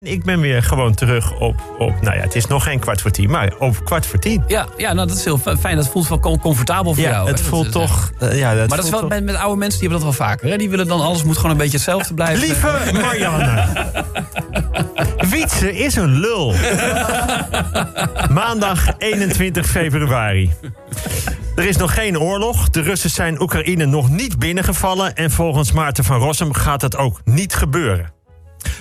Ik ben weer gewoon terug op, op, nou ja, het is nog geen kwart voor tien, maar op kwart voor tien. Ja, ja nou, dat is heel fijn. Dat voelt wel com- comfortabel voor Ja, jou. het hè? voelt is, toch... eh, ja, Maar dat is wel toch- met, met oude mensen, die hebben dat wel vaker. Hè? Die willen dan, alles moet gewoon een beetje hetzelfde blijven. Lieve Marianne. Wietse is een lul. Maandag 21 februari. Er is nog geen oorlog. De Russen zijn Oekraïne nog niet binnengevallen. En volgens Maarten van Rossum gaat het ook niet gebeuren.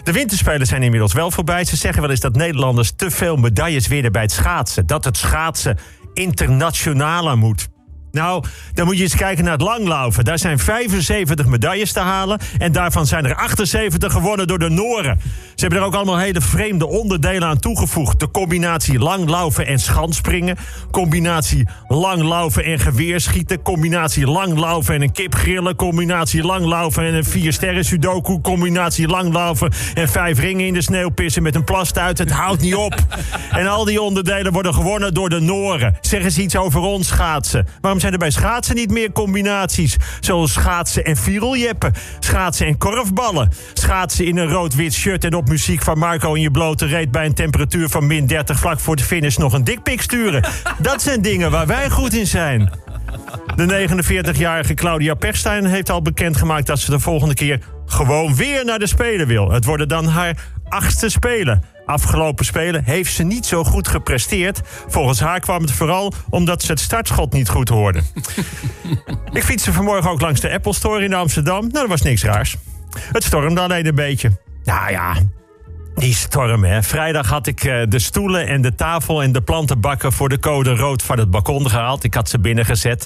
De winterspelen zijn inmiddels wel voorbij. Ze zeggen wel eens dat Nederlanders te veel medailles winnen bij het schaatsen. Dat het schaatsen internationaler moet. Nou, dan moet je eens kijken naar het langlaufen. Daar zijn 75 medailles te halen. En daarvan zijn er 78 gewonnen door de Noren. Ze hebben er ook allemaal hele vreemde onderdelen aan toegevoegd. De combinatie langlaufen en schanspringen. Combinatie langlaufen en geweerschieten. Combinatie langlaufen en een kip grillen. Combinatie langlaufen en een vier sterren sudoku. Combinatie langlaufen en vijf ringen in de sneeuw pissen met een plastuit. Het houdt niet op. En al die onderdelen worden gewonnen door de Noren. Zeg eens iets over ons schaatsen. Waarom zijn er bij schaatsen niet meer combinaties? Zoals schaatsen en viereljeppen. Schaatsen en korfballen. Schaatsen in een rood-wit shirt en op muziek van Marco in je blote reet... bij een temperatuur van min 30 vlak voor de finish nog een dikpik sturen. Dat zijn dingen waar wij goed in zijn. De 49-jarige Claudia Perstijn heeft al bekendgemaakt dat ze de volgende keer gewoon weer naar de Spelen wil. Het worden dan haar achtste Spelen. Afgelopen Spelen heeft ze niet zo goed gepresteerd. Volgens haar kwam het vooral omdat ze het startschot niet goed hoorde. Ik fietste vanmorgen ook langs de Apple Store in Amsterdam. Nou, dat was niks raars. Het stormde alleen een beetje. Nou ja, die storm, hè. Vrijdag had ik eh, de stoelen en de tafel en de plantenbakken voor de code rood van het balkon gehaald. Ik had ze binnengezet.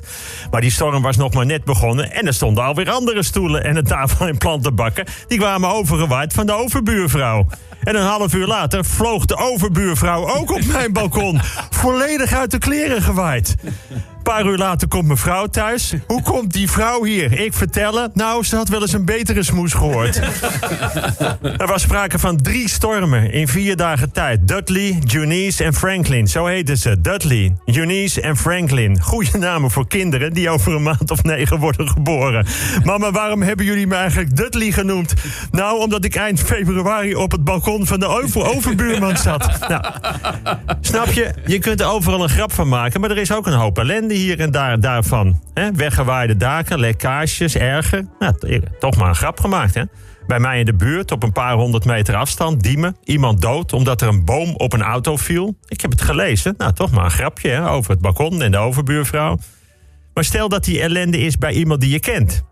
Maar die storm was nog maar net begonnen. En er stonden alweer andere stoelen en een tafel en plantenbakken. Die kwamen overgewaaid van de overbuurvrouw. En een half uur later vloog de overbuurvrouw ook op mijn balkon. Volledig uit de kleren gewaaid. Een paar uur later komt mevrouw thuis. Hoe komt die vrouw hier? Ik vertellen. Nou, ze had wel eens een betere smoes gehoord. Er was sprake van drie stormen in vier dagen tijd. Dudley, Eunice en Franklin. Zo heten ze. Dudley, Eunice en Franklin. Goede namen voor kinderen die over een maand of negen worden geboren. Mama, waarom hebben jullie me eigenlijk Dudley genoemd? Nou, omdat ik eind februari op het balkon van de over overbuurman zat. Nou, snap je? Je kunt er overal een grap van maken, maar er is ook een hoop ellende hier en daar daarvan. Hè? Weggewaaide daken, lekkages, erger. Nou, toch maar een grap gemaakt, hè? Bij mij in de buurt, op een paar honderd meter afstand, Diemen. Iemand dood omdat er een boom op een auto viel. Ik heb het gelezen. Nou, toch maar een grapje hè, over het balkon en de overbuurvrouw. Maar stel dat die ellende is bij iemand die je kent.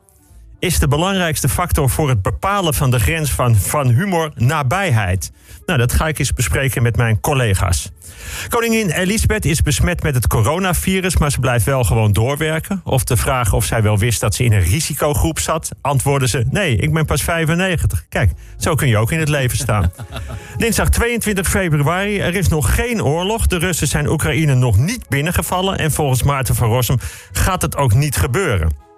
Is de belangrijkste factor voor het bepalen van de grens van, van humor nabijheid? Nou, dat ga ik eens bespreken met mijn collega's. Koningin Elisabeth is besmet met het coronavirus, maar ze blijft wel gewoon doorwerken. Of de vraag of zij wel wist dat ze in een risicogroep zat, antwoordde ze: Nee, ik ben pas 95. Kijk, zo kun je ook in het leven staan. Dinsdag 22 februari, er is nog geen oorlog. De Russen zijn Oekraïne nog niet binnengevallen. En volgens Maarten van Rossum gaat het ook niet gebeuren.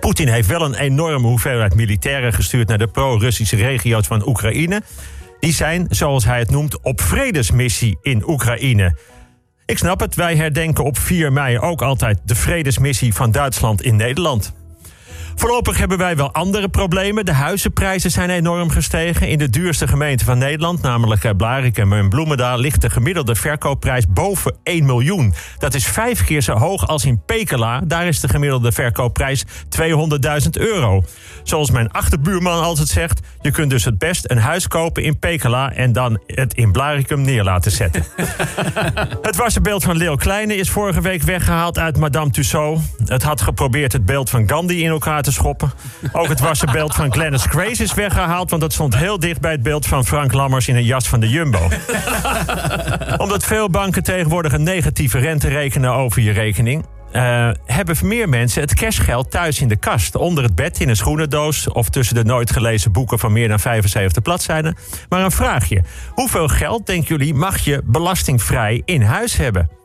Poetin heeft wel een enorme hoeveelheid militairen gestuurd naar de pro-Russische regio's van Oekraïne. Die zijn, zoals hij het noemt, op vredesmissie in Oekraïne. Ik snap het, wij herdenken op 4 mei ook altijd de vredesmissie van Duitsland in Nederland. Voorlopig hebben wij wel andere problemen. De huizenprijzen zijn enorm gestegen. In de duurste gemeente van Nederland, namelijk eh, Blarikum en Bloemendaal, ligt de gemiddelde verkoopprijs boven 1 miljoen. Dat is vijf keer zo hoog als in Pekela. Daar is de gemiddelde verkoopprijs 200.000 euro. Zoals mijn achterbuurman altijd zegt, je kunt dus het best een huis kopen in Pekela en dan het in Blarikum neer laten zetten. Het wassenbeeld van Leo Kleine is vorige week weggehaald uit Madame Tussaud. Het had geprobeerd het beeld van Gandhi in elkaar te schoppen. Ook het wassenbeeld van Glennis Grace is weggehaald... want dat stond heel dicht bij het beeld van Frank Lammers in een jas van de Jumbo. Omdat veel banken tegenwoordig een negatieve rente rekenen over je rekening... eh, hebben meer mensen het cashgeld thuis in de kast. Onder het bed, in een schoenendoos... of tussen de nooit gelezen boeken van meer dan 75 bladzijden. Maar een vraagje. Hoeveel geld, denken jullie, mag je belastingvrij in huis hebben?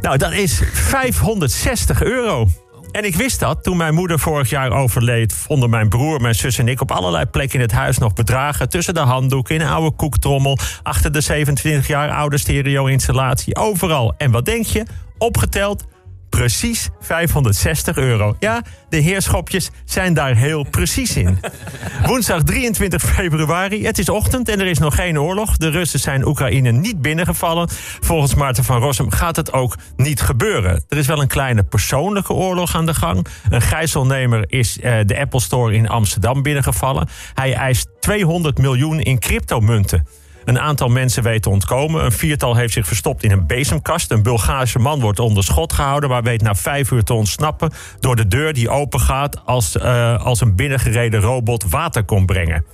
Nou, dat is 560 euro. En ik wist dat toen mijn moeder vorig jaar overleed. vonden mijn broer, mijn zus en ik op allerlei plekken in het huis nog bedragen. Tussen de handdoeken, in een oude koektrommel. achter de 27 jaar oude stereo-installatie. Overal. En wat denk je? Opgeteld precies 560 euro. Ja, de heerschopjes zijn daar heel precies in. Woensdag 23 februari, het is ochtend en er is nog geen oorlog. De Russen zijn Oekraïne niet binnengevallen. Volgens Maarten van Rossum gaat het ook niet gebeuren. Er is wel een kleine persoonlijke oorlog aan de gang. Een gijzelnemer is uh, de Apple Store in Amsterdam binnengevallen. Hij eist 200 miljoen in cryptomunten. Een aantal mensen weten te ontkomen. Een viertal heeft zich verstopt in een bezemkast. Een Bulgaarse man wordt onder schot gehouden, maar weet na vijf uur te ontsnappen door de deur die open gaat als, uh, als een binnengereden robot water komt brengen.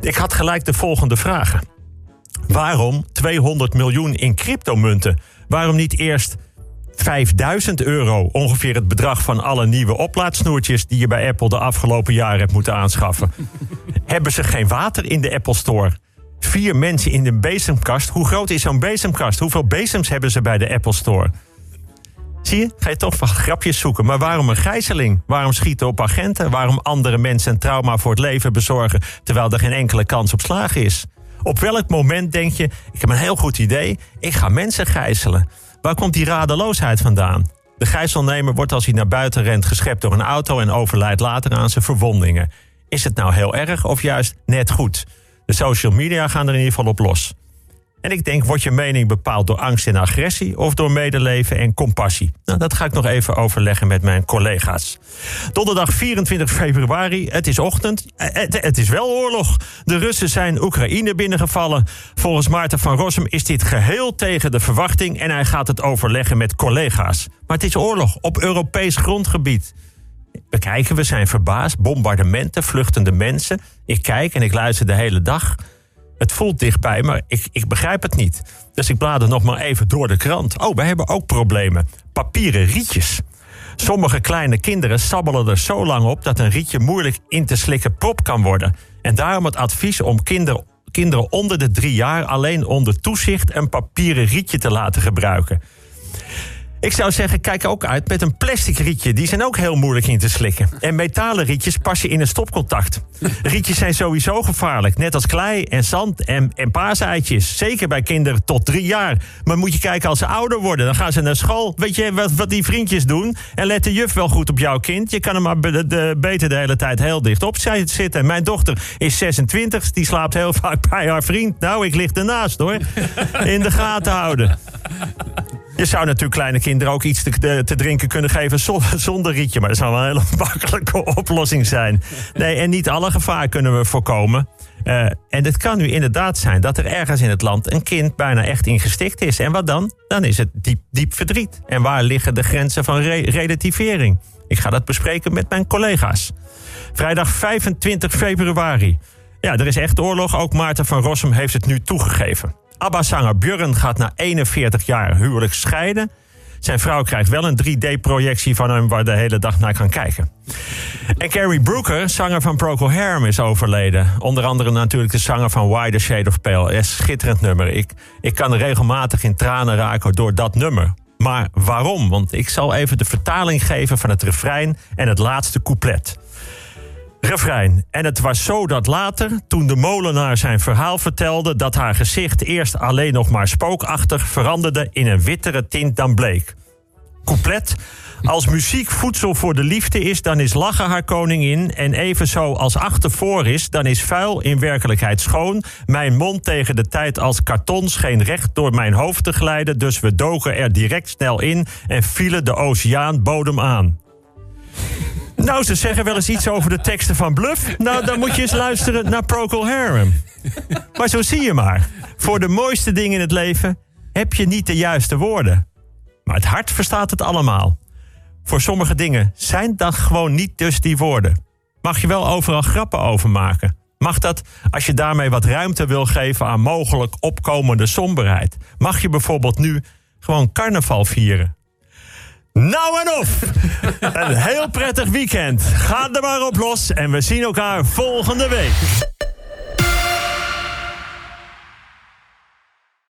Ik had gelijk de volgende vragen. Waarom 200 miljoen in cryptomunten? Waarom niet eerst 5000 euro, ongeveer het bedrag van alle nieuwe oplaadsnoertjes die je bij Apple de afgelopen jaren hebt moeten aanschaffen? Hebben ze geen water in de Apple Store? Vier mensen in een bezemkast. Hoe groot is zo'n bezemkast? Hoeveel bezems hebben ze bij de Apple Store? Zie je? Ga je toch wat grapjes zoeken. Maar waarom een gijzeling? Waarom schieten op agenten? Waarom andere mensen een trauma voor het leven bezorgen... terwijl er geen enkele kans op slagen is? Op welk moment denk je, ik heb een heel goed idee... ik ga mensen gijzelen? Waar komt die radeloosheid vandaan? De gijzelnemer wordt als hij naar buiten rent geschept door een auto... en overlijdt later aan zijn verwondingen. Is het nou heel erg of juist net goed? De social media gaan er in ieder geval op los. En ik denk, wordt je mening bepaald door angst en agressie of door medeleven en compassie? Nou, dat ga ik nog even overleggen met mijn collega's. Donderdag 24 februari, het is ochtend. Eh, het, het, is wel oorlog. De Russen zijn Oekraïne binnengevallen. Volgens Maarten van Rossum is dit geheel tegen de verwachting en hij gaat het overleggen met collega's. Maar het is oorlog op Europees grondgebied. We kijken, we zijn verbaasd. Bombardementen, vluchtende mensen. Ik kijk en ik luister de hele dag. Het voelt dichtbij, maar ik, ik begrijp het niet. Dus ik blader nog maar even door de krant. Oh, we hebben ook problemen. Papieren rietjes. Sommige kleine kinderen sabbelen er zo lang op dat een rietje moeilijk in te slikken prop kan worden. En daarom het advies om kinderen, kinderen onder de drie jaar alleen onder toezicht een papieren rietje te laten gebruiken. Ik zou zeggen, kijk ook uit met een plastic rietje. Die zijn ook heel moeilijk in te slikken. En metalen rietjes passen in een stopcontact. Rietjes zijn sowieso gevaarlijk. Net als klei en zand en, en. Zeker bij kinderen tot drie jaar. Maar moet je kijken als ze ouder worden. Dan gaan ze naar school. Weet je wat, wat die vriendjes doen? En let de juf wel goed op jouw kind. Je kan hem maar de, beter de hele tijd heel dicht op zitten. Mijn dochter is 26. Die slaapt heel vaak bij haar vriend. Nou, ik lig ernaast hoor. In de gaten houden. Je zou natuurlijk kleine kinderen ook iets te, te drinken kunnen geven zonder rietje. Maar dat zou wel een hele makkelijke oplossing zijn. Nee, en niet alle gevaar kunnen we voorkomen. Uh, en het kan nu inderdaad zijn dat er ergens in het land een kind bijna echt ingestikt is. En wat dan? Dan is het diep, diep verdriet. En waar liggen de grenzen van re relativering? Ik ga dat bespreken met mijn collega's. Vrijdag 25 februari. Ja, er is echt oorlog. Ook Maarten van Rossum heeft het nu toegegeven. ABBA-zanger Björn gaat na 41 jaar huwelijk scheiden. Zijn vrouw krijgt wel een 3D-projectie van hem waar de hele dag naar kan kijken. En Carrie Brooker, zanger van Procol Harum, is overleden. Onder andere natuurlijk de zanger van Why the Shade of Pale. Schitterend nummer. Ik, ik kan regelmatig in tranen raken door dat nummer. Maar waarom? Want ik zal even de vertaling geven van het refrein en het laatste couplet. Refrein. En het was zo dat later, toen de molenaar zijn verhaal vertelde, dat haar gezicht eerst alleen nog maar spookachtig veranderde in een wittere tint dan bleek. Couplet. Als muziek voedsel voor de liefde is, dan is lachen haar koningin. En evenzo als achtervoor is, dan is vuil in werkelijkheid schoon. Mijn mond tegen de tijd als karton scheen recht door mijn hoofd te glijden. Dus we dogen er direct snel in en vielen de oceaan bodem aan. Nou, ze zeggen wel eens iets over de teksten van Bluff. Nou, dan moet je eens luisteren naar Procol Harum. Maar zo zie je maar. Voor de mooiste dingen in het leven heb je niet de juiste woorden. Maar het hart verstaat het allemaal. Voor sommige dingen zijn dat gewoon niet dus die woorden. Mag je wel overal grappen over maken. Mag dat als je daarmee wat ruimte wil geven aan mogelijk opkomende somberheid? Mag je bijvoorbeeld nu gewoon carnaval vieren? Nou en of. Een heel prettig weekend. Ga er maar op los en we zien elkaar volgende week.